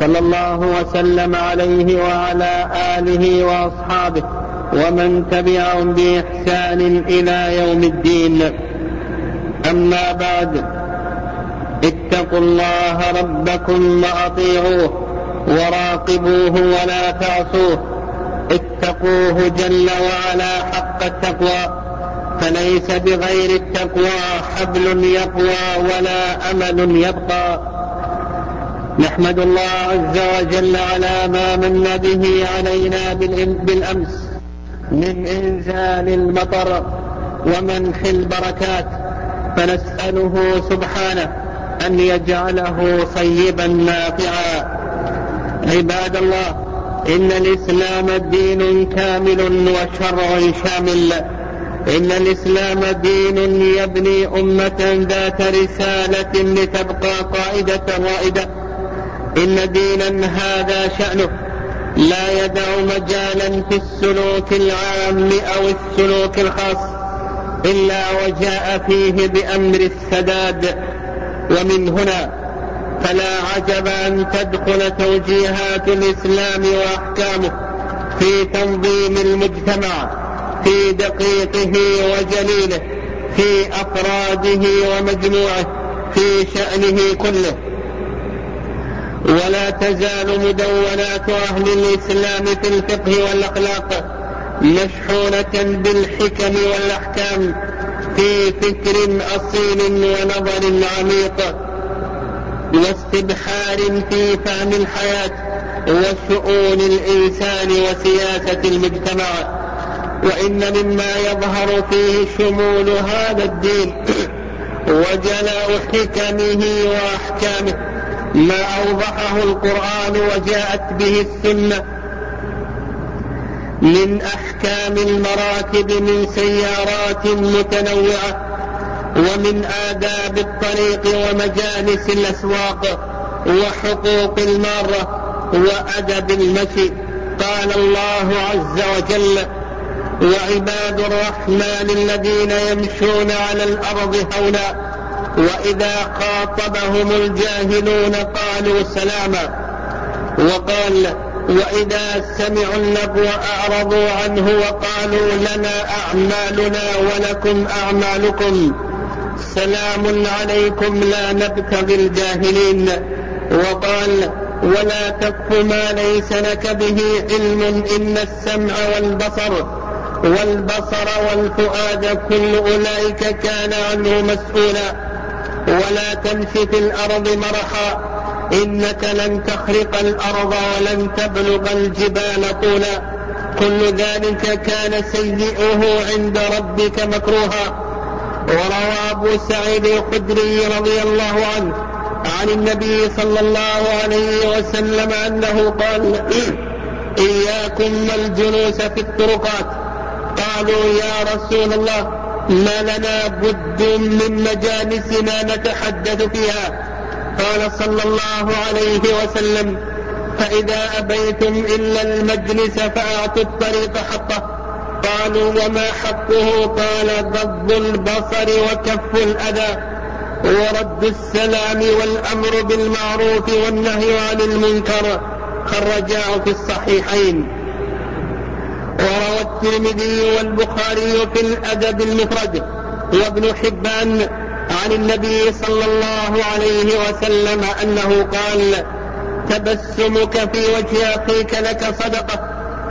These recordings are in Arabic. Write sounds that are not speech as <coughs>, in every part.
صلى الله وسلم عليه وعلى آله وأصحابه ومن تبعهم بإحسان إلى يوم الدين. أما بعد اتقوا الله ربكم وأطيعوه وراقبوه ولا تعصوه. اتقوه جل وعلا حق التقوى فليس بغير التقوى حبل يقوى ولا أمل يبقى. نحمد الله عز وجل على ما من به علينا بالأمس من إنزال المطر ومنح البركات فنسأله سبحانه أن يجعله صيبا نافعا. عباد الله إن الإسلام دين كامل وشرع شامل. إن الإسلام دين يبني أمة ذات رسالة لتبقى قائدة رائدة إن دينا هذا شأنه. لا يدع مجالا في السلوك العام أو السلوك الخاص إلا وجاء فيه بأمر السداد. ومن هنا فلا عجب أن تدخل توجيهات الإسلام وأحكامه في تنظيم المجتمع في دقيقه وجليله في أفراده ومجموعه في شأنه كله. ولا تزال مدونات أهل الإسلام في الفقه والأخلاق مشحونة بالحكم والأحكام في فكر أصيل ونظر عميق واستبحار في فهم الحياة وشؤون الإنسان وسياسة المجتمع وإن مما يظهر فيه شمول هذا الدين <coughs> وجلاء حكمه وأحكامه. ما أوضحه القرآن وجاءت به السنة من أحكام المراكب من سيارات متنوعة ومن آداب الطريق ومجالس الأسواق وحقوق المارة وأدب المشي. قال الله عز وجل وعباد الرحمن الذين يمشون على الأرض هونا وإذا خاطبهم الجاهلون قالوا سلاما. وقال وإذا سمعوا اللغو أعرضوا عنه وقالوا لنا أعمالنا ولكم أعمالكم. سلام عليكم لا نبتغي الجاهلين. وقال ولا تقف ما ليس لك به علم إن السمع والبصر والبصر والفؤاد كل أولئك كان عنه مسؤولا. ولا تمشي في الأرض مرحا إنك لن تخرق الأرض ولن تبلغ الجبال طولا. كل ذلك كان سيئه عند ربك مكروها. وروى أبو سعيد الخدري رضي الله عنه عن النبي صلى الله عليه وسلم أنه قال إياكم الجلوس في الطرقات. قالوا يا رسول الله ما لنا بد من مجالسنا نتحدث فيها. قال صلى الله عليه وسلم فإذا أبيتم إلا المجلس فأعطوا الطريق حقه. قالوا وما حقه؟ قال غض البصر وكف الأذى ورد السلام والأمر بالمعروف والنهي عن المنكر. خرجاه في الصحيحين. وروى الترمذي والبخاري في الأدب المفرد. وابن حبان عن النبي صلى الله عليه وسلم أنه قال تبسمك في وجه أخيك لك صدقة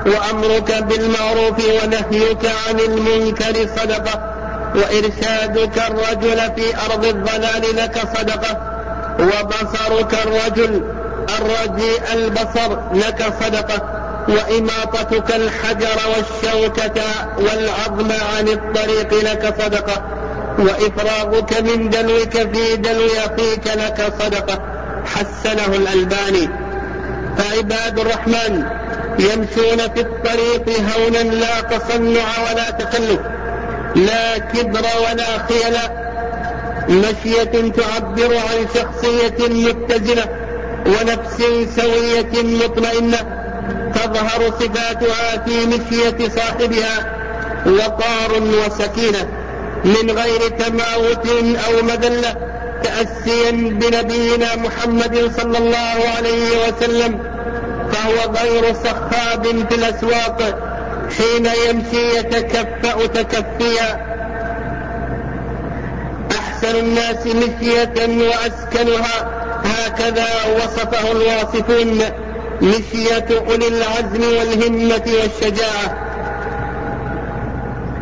وأمرك بالمعروف ونهيك عن المنكر صدقة وإرشادك الرجل في أرض الضلال لك صدقة وبصرك الرجل الرجيء البصر لك صدقة. وإماطتك الحجر والشوكة والعظم عن الطريق لك صدقة وإفراغك من دلوك في دلو أخيك لك صدقة حسنه الألباني. فعباد الرحمن يمشون في الطريق هونا لا تصنع ولا تكلف لا كبر ولا خيل مشية تعبر عن شخصية متزنة ونفس سوية مطمئنة. تظهر صفاتها في مشية صاحبها وقار وسكينة من غير تماوت أو مذلة تأسيا بنبينا محمد صلى الله عليه وسلم فهو غير صخاب في الأسواق حين يمشي يتكفأ تكفيا. أحسن الناس مشية وأسكنها هكذا وصفه الواصفون. مشية أولي العزم والهمة والشجاعة.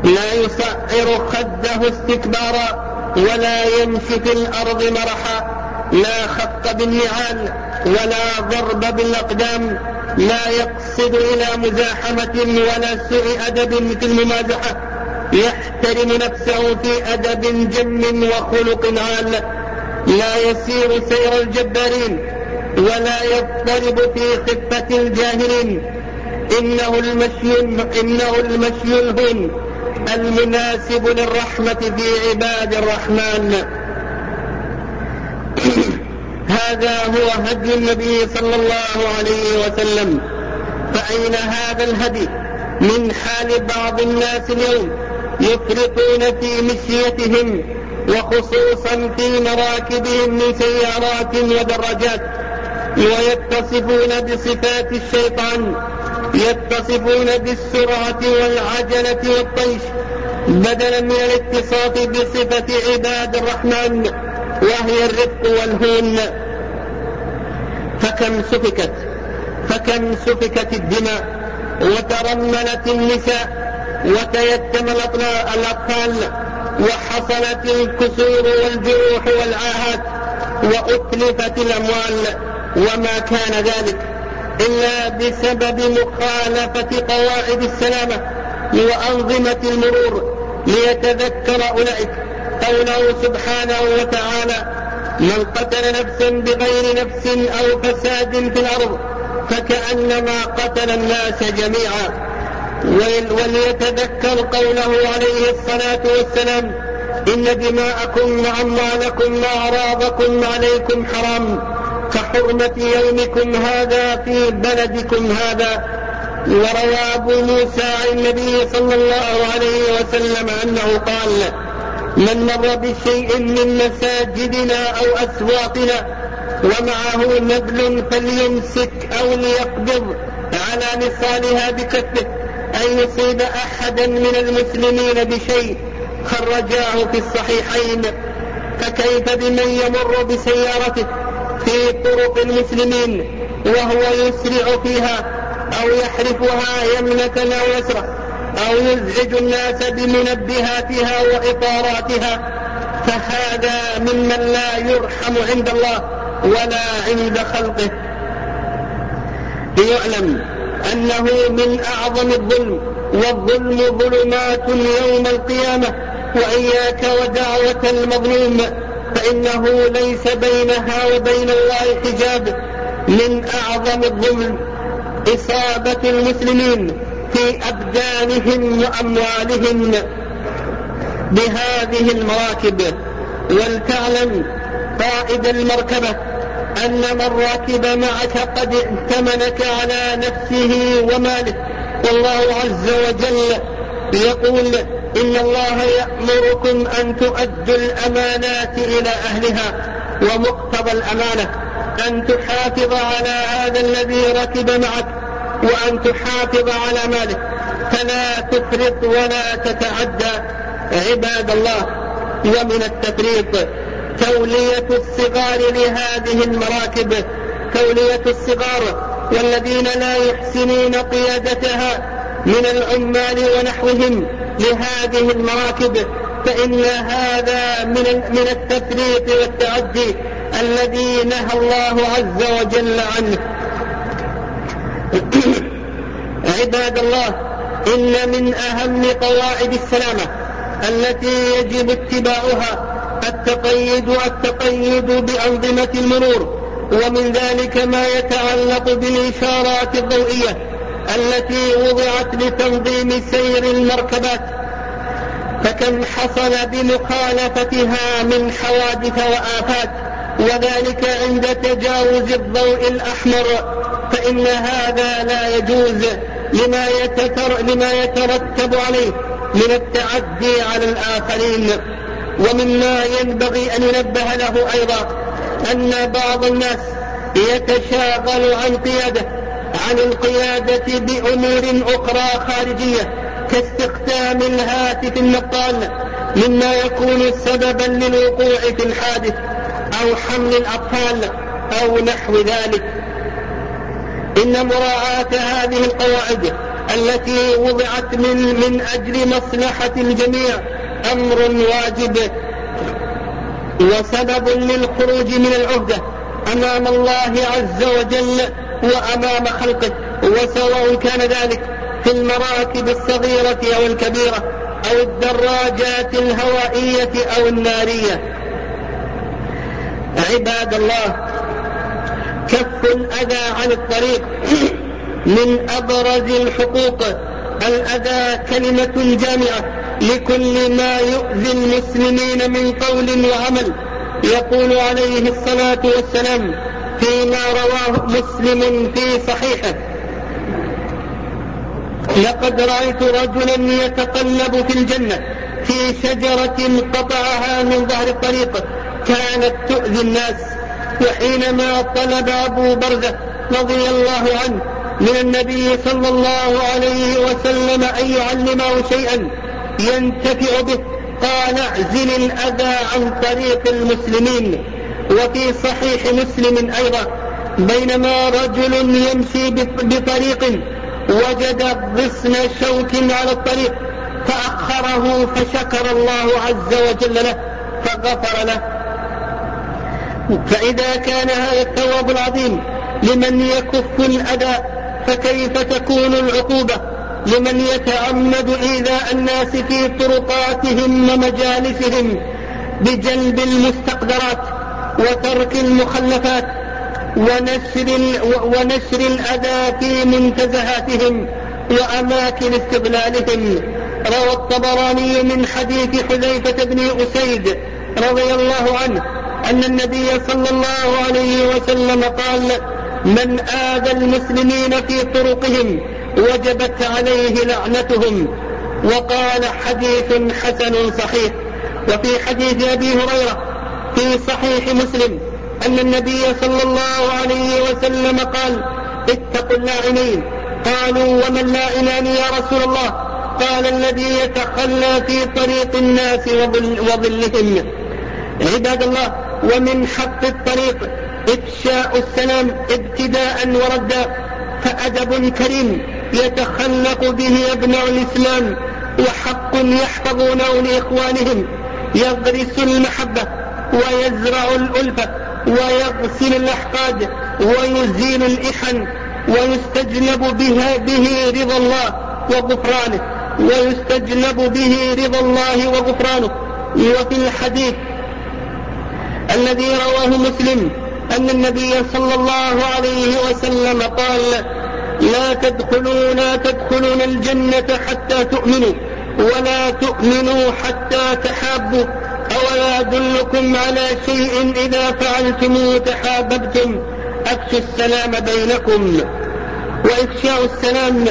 لا يصعر خده استكبارا ولا يمشي في الأرض مرحا. لا خط بالنعال ولا ضرب بالأقدام. لا يقصد إلى مزاحمة ولا سوء أدب في الممازحة. يحترم نفسه في أدب جم وخلق عال. لا يسير سير الجبارين. ولا يضطرب في خفة الجاهلين إنه المشي إنه المشي الهون المناسب للرحمة في عباد الرحمن. <clears throat> هذا هو هدي النبي صلى الله عليه وسلم. فأين هذا الهدي؟ من حال بعض الناس اليوم يفرطون في مشيتهم وخصوصا في مراكبهم من سيارات ودراجات ويتصفون بصفات الشيطان يتصفون بالسرعة والعجلة والطيش بدلا من الاتصاف بصفة عباد الرحمن وهي الرفق والهون. فكم سفكت فكم سفكت الدماء وترملت النساء وتيتم الأطفال وحصلت الكسور والجروح والعاهات وأتلفت الأموال. وما كان ذلك إلا بسبب مخالفة قواعد السلامة وأنظمة المرور ليتذكر أولئك. قوله سبحانه وتعالى من قتل نفسا بغير نفس أو فساد في الأرض فكأنما قتل الناس جميعا. وليتذكر قوله عليه الصلاة والسلام إن دماءكم وأموالكم وأعراضكم عليكم حرام كحرمة يومكم هذا في بلدكم هذا. وروى أبو موسى عن النبي صلى الله عليه وسلم أنه قال من مر بشيء من مساجدنا أو أسواقنا ومعه نبل فليمسك أو ليقبض على نصالها بكفه أن يصيب أحدا من المسلمين بشيء خرجاه في الصحيحين. فكيف بمن يمر بسيارته؟ في طرق المسلمين وهو يسرع فيها أو يحرفها يمنة أو يسرى أو يزعج الناس بمنبهاتها وإطاراتها فهذا ممن لا يرحم عند الله ولا عند خلقه. ليعلم أنه من أعظم الظلم والظلم ظلمات يوم القيامة وإياك ودعوة المظلوم فإنه ليس بينها وبين الله حجاب من أعظم الظلم إصابة المسلمين في أبدانهم وأموالهم بهذه المراكب. ولتعلم قائد المركبة أن من ركب معك قد ائتمنك على نفسه وماله. والله عز وجل يقول إن الله يأمركم أن تؤدوا الأمانات إلى أهلها ومقتضى الأمانة أن تحافظ على هذا الذي ركب معك وأن تحافظ على ماله فلا تفرط ولا تتعدى عباد الله ومن التفريط. تولية الصغار لهذه المراكب تولية الصغار والذين لا يحسنون قيادتها من العمال ونحوهم لهذه المراكب فإن هذا من من التفريط والتعدي الذي نهى الله عز وجل عنه. <coughs> عباد الله إن من أهم قواعد السلامة التي يجب اتباعها التقيد التقيد بأنظمة المرور ومن ذلك ما يتعلق بالإشارات الضوئية. التي وضعت لتنظيم سير المركبات فكم حصل بمخالفتها من حوادث وآفات وذلك عند تجاوز الضوء الأحمر فإن هذا لا يجوز لما, يتتر لما يترتب عليه من التعدي على الآخرين. ومما ينبغي أن ينبه له أيضا أن بعض الناس يتشاغل عن قيادة عن القيادة بأمور أخرى خارجية كاستخدام الهاتف النقال مما يكون سببا للوقوع في الحادث أو حمل الأطفال أو نحو ذلك. إن مراعاة هذه القواعد التي وضعت من, من أجل مصلحة الجميع أمر واجب وسبب للخروج من العهدة أمام الله عز وجل وأمام خلقه وسواء كان ذلك في المراكب الصغيرة أو الكبيرة أو الدراجات الهوائية أو النارية. عباد الله كف الأذى عن الطريق من أبرز الحقوق. الأذى كلمة جامعة لكل ما يؤذي المسلمين من قول وعمل يقول عليه الصلاة والسلام فيما رواه مسلم في صحيحه. لقد رأيت رجلا يتقلب في الجنة في شجرة قطعها من ظهر الطريق كانت تؤذي الناس وحينما طلب أبو برزة رضي الله عنه من النبي صلى الله عليه وسلم أن يعلمه شيئا ينتفع به قال اعزل الأذى عن طريق المسلمين. وفي صحيح مسلم أيضا بينما رجل يمشي بطريق وجد غصن شوك على الطريق فأخره فشكر الله عز وجل له فغفر له. فإذا كان هذا الثواب العظيم لمن يكف الأذى فكيف تكون العقوبة؟ لمن يتعمد إيذاء الناس في طرقاتهم ومجالسهم بجلب المستقدرات وترك المخلفات ونشر, ونشر الأذى في منتزهاتهم وأماكن استغلالهم روى الطبراني من حديث حذيفة بن أسيد رضي الله عنه أن النبي صلى الله عليه وسلم قال من آذى المسلمين في طرقهم وجبت عليه لعنتهم وقال حديث حسن صحيح وفي حديث أبي هريرة في صحيح مسلم أن النبي صلى الله عليه وسلم قال اتقوا اللاعنين. قالوا ومن لاعنان يا رسول الله؟ قال الذي يتخلى في طريق الناس وظلهم. عباد الله ومن حق الطريق إفشاء السلام ابتداء وردا. فأدب كريم يتخلق به أبناء الإسلام وحق يحفظونه لإخوانهم. يغرس المحبة. ويزرع الألفة ويغسل الأحقاد ويزيل الإحن ويستجلب بها به رضا الله وغفرانه. ويستجلب به رضا الله وغفرانه. وفي الحديث الذي رواه مسلم أن النبي صلى الله عليه وسلم قال لا تدخلون لا تدخلون الجنة حتى تؤمنوا ولا تؤمنوا حتى تحابوا. أولا أدلكم على شيء إذا فعلتم تحاببتم أفشوا السلام بينكم. وإفشاء السلام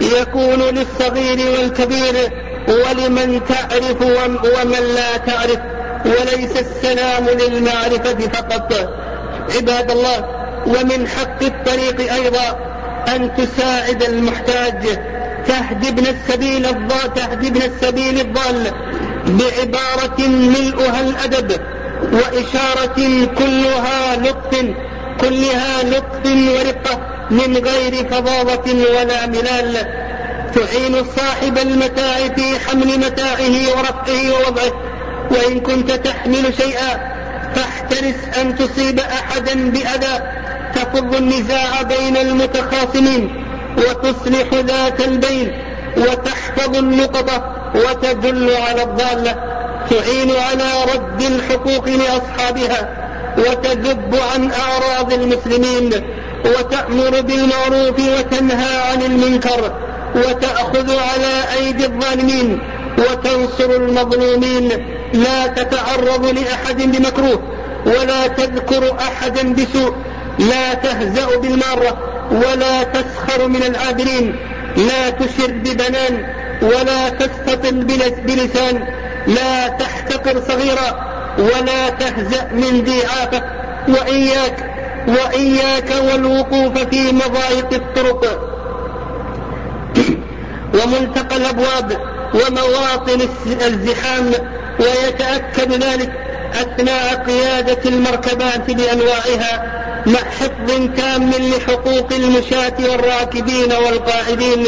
يكون للصغير والكبير ولمن تعرف ومن لا تعرف. وليس السلام للمعرفة فقط. عباد الله ومن حق الطريق أيضا أن تساعد المحتاج. تهدي ابن السبيل الضال تهدي ابن السبيل الضال. بعبارة ملؤها الأدب وإشارة كلها لطف كلها لطف ورقة من غير فظاظة ولا ملال. تعين صاحب المتاع في حمل متاعه ورفعه ووضعه. وإن كنت تحمل شيئا فاحترس أن تصيب أحدا بأذى. تفض النزاع بين المتخاصمين وتصلح ذات البين وتحفظ النقطة. وتدل على الضالة تعين على رد الحقوق لأصحابها وتذب عن أعراض المسلمين وتأمر بالمعروف وتنهى عن المنكر وتأخذ على أيدي الظالمين وتنصر المظلومين. لا تتعرض لأحد بمكروه ولا تذكر أحدا بسوء. لا تهزأ بالمارة ولا تسخر من العابرين لا تشر ببنان ولا تستطل بلسان. لا تحتقر صغيرا. ولا تهزأ من ذي عافة وإياك وإياك والوقوف في مضايق الطرق. وملتقى الأبواب ومواطن الزحام. ويتأكد ذلك أثناء قيادة المركبات بأنواعها مع حفظ تام لحقوق المشاة والراكبين والقاعدين.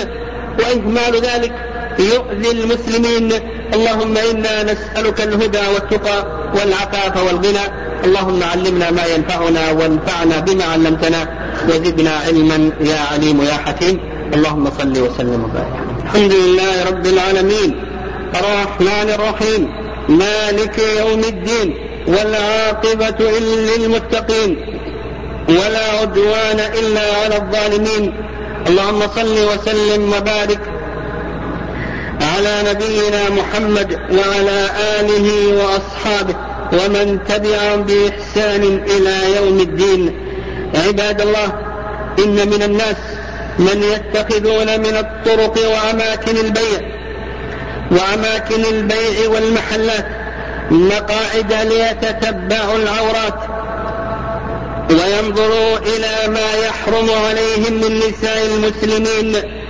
وإهمال ذلك يؤذي المسلمين. اللهم إنا نسألك الهدى والتقى والعفاف والغنى. اللهم علمنا ما ينفعنا وانفعنا بما علمتنا. وزدنا علما يا عليم يا حكيم. اللهم صل وسلم وبارك. الحمد لله رب العالمين. الرحمن الرحيم. مالك يوم الدين. والعاقبة للمتقين. ولا عدوان إلا على الظالمين. اللهم صل وسلم وبارك على نبينا محمد وعلى آله وأصحابه ومن تبعهم بإحسان إلى يوم الدين. عباد الله إن من الناس من يتخذون من الطرق وأماكن البيع وأماكن البيع والمحلات مقاعد ليتتبعوا العورات وينظروا إلى ما يحرم عليهم من نساء المسلمين.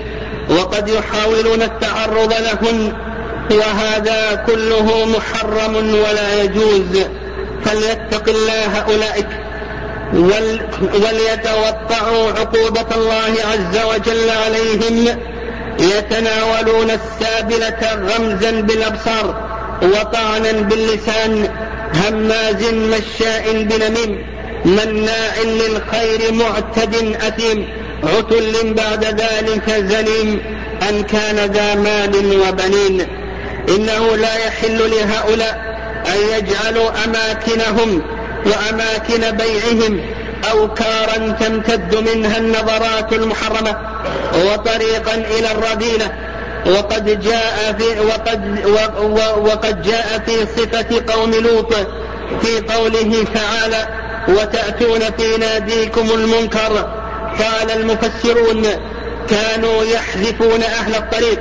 وقد يحاولون التعرض لهن وهذا كله محرم ولا يجوز. فليتق الله أولئك وليتوقعوا عقوبة الله عز وجل عليهم. يتناولون السابلة غمزا بالأبصار وطعنا باللسان هماز مشاء بنميم مناع للخير معتد أثيم. عتل بعد ذلك زنيم أن كان ذا مال وبنين. إنه لا يحل لهؤلاء أن يجعلوا أماكنهم وأماكن بيعهم أوكارا تمتد منها النظرات المحرمة وطريقا إلى الرذيلة. وقد جاء في وقد وقد جاء في صفة قوم لوط في قوله تعالى وتأتون في ناديكم المنكر قال المفسرون كانوا يحذفون أهل الطريق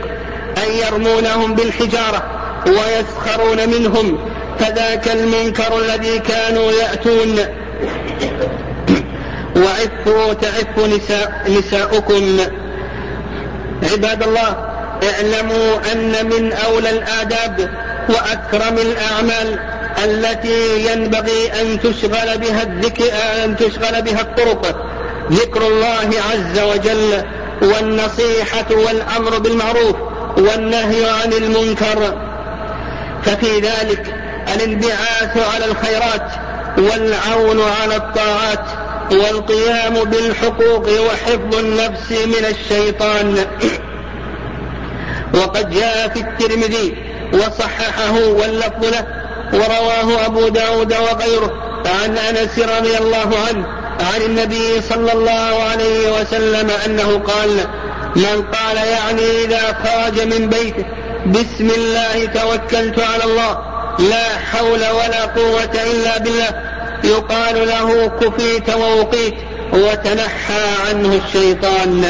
أن يرمونهم بالحجارة ويسخرون منهم فذاك المنكر الذي كانوا يأتون. وعفوا تعف نساء نساؤكم. عباد الله اعلموا أن من أولى الآداب وأكرم الأعمال التي ينبغي أن تشغل بها الذكر أن تشغل بها الطرق. ذكر الله عز وجل والنصيحة والأمر بالمعروف والنهي عن المنكر. ففي ذلك الانبعاث على الخيرات والعون على الطاعات والقيام بالحقوق وحفظ النفس من الشيطان. <coughs> وقد جاء في الترمذي وصححه واللفظ له ورواه أبو داود وغيره عن أنس رضي الله عنه عن النبي صلى الله عليه وسلم أنه قال من قال يعني إذا خرج من بيته بسم الله توكلت على الله لا حول ولا قوة إلا بالله يقال له كفيت ووقيت وتنحى عنه الشيطان.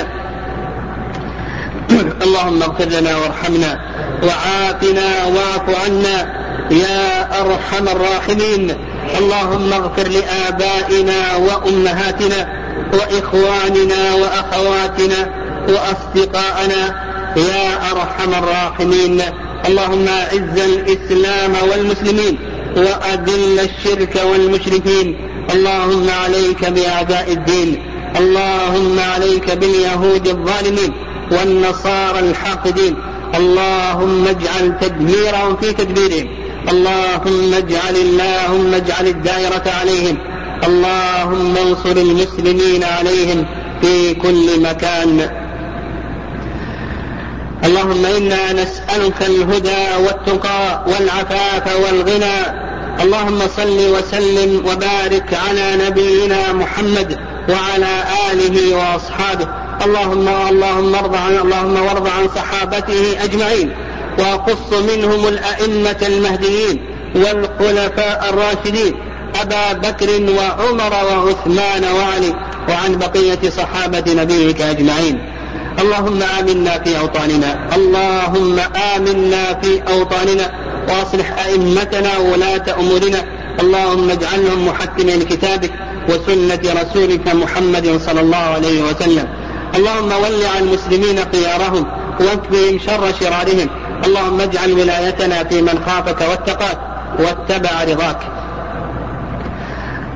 <clears throat> اللهم اغفر لنا وارحمنا وعافنا واعف عنا يا أرحم الراحمين. اللهم اغفر لآبائنا وأمهاتنا وإخواننا وأخواتنا واصدقائنا يا أرحم الراحمين. اللهم أعز الإسلام والمسلمين وأذل الشرك والمشركين. اللهم عليك بأعداء الدين. اللهم عليك باليهود الظالمين والنصارى الحاقدين. اللهم اجعل تدميرهم في تدبيرهم. اللهم اجعل اللهم اجعل الدائرة عليهم. اللهم انصر المسلمين عليهم في كل مكان. اللهم إنا نسألك الهدى والتقى والعفاف والغنى. اللهم صل وسلم وبارك على نبينا محمد وعلى آله وأصحابه. اللهم اللهم ارض عن اللهم وارض عن صحابته أجمعين. وقص منهم الأئمة المهديين والخلفاء الراشدين أبا بكر وعمر وعثمان وعلي وعن بقية صحابة نبيك أجمعين. اللهم آمنا في أوطاننا اللهم آمنا في أوطاننا وأصلح أئمتنا وولاة أمورنا. اللهم اجعلهم محكمين لكتابك وسنة رسولك محمد صلى الله عليه وسلم. اللهم ول عن المسلمين خيارهم واكفهم شر شرارهم. اللهم اجعل ولايتنا في من خافك واتقاك واتبع رضاك.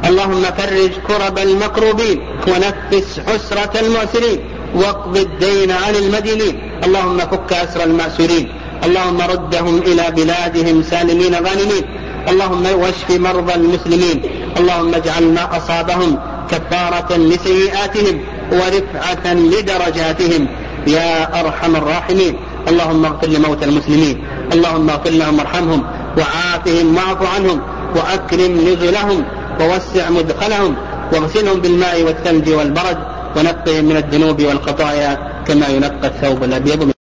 اللهم فرج كرب المكروبين ونفس حسرة المعسرين واقض الدين عن المدينين. اللهم فك أسر المأسورين اللهم ردهم إلى بلادهم سالمين غانمين. اللهم واشف مرضى المسلمين. اللهم اجعل ما أصابهم كفارة لسيئاتهم ورفعة لدرجاتهم. يا أرحم الراحمين. اللهم اغفر لموتى المسلمين. اللهم اغفر لهم وارحمهم وعافهم واعف عنهم وأكرم نزلهم ووسع مدخلهم واغسلهم بالماء والثلج والبرد ونقهم من الذنوب والخطايا كما ينقى الثوب الأبيض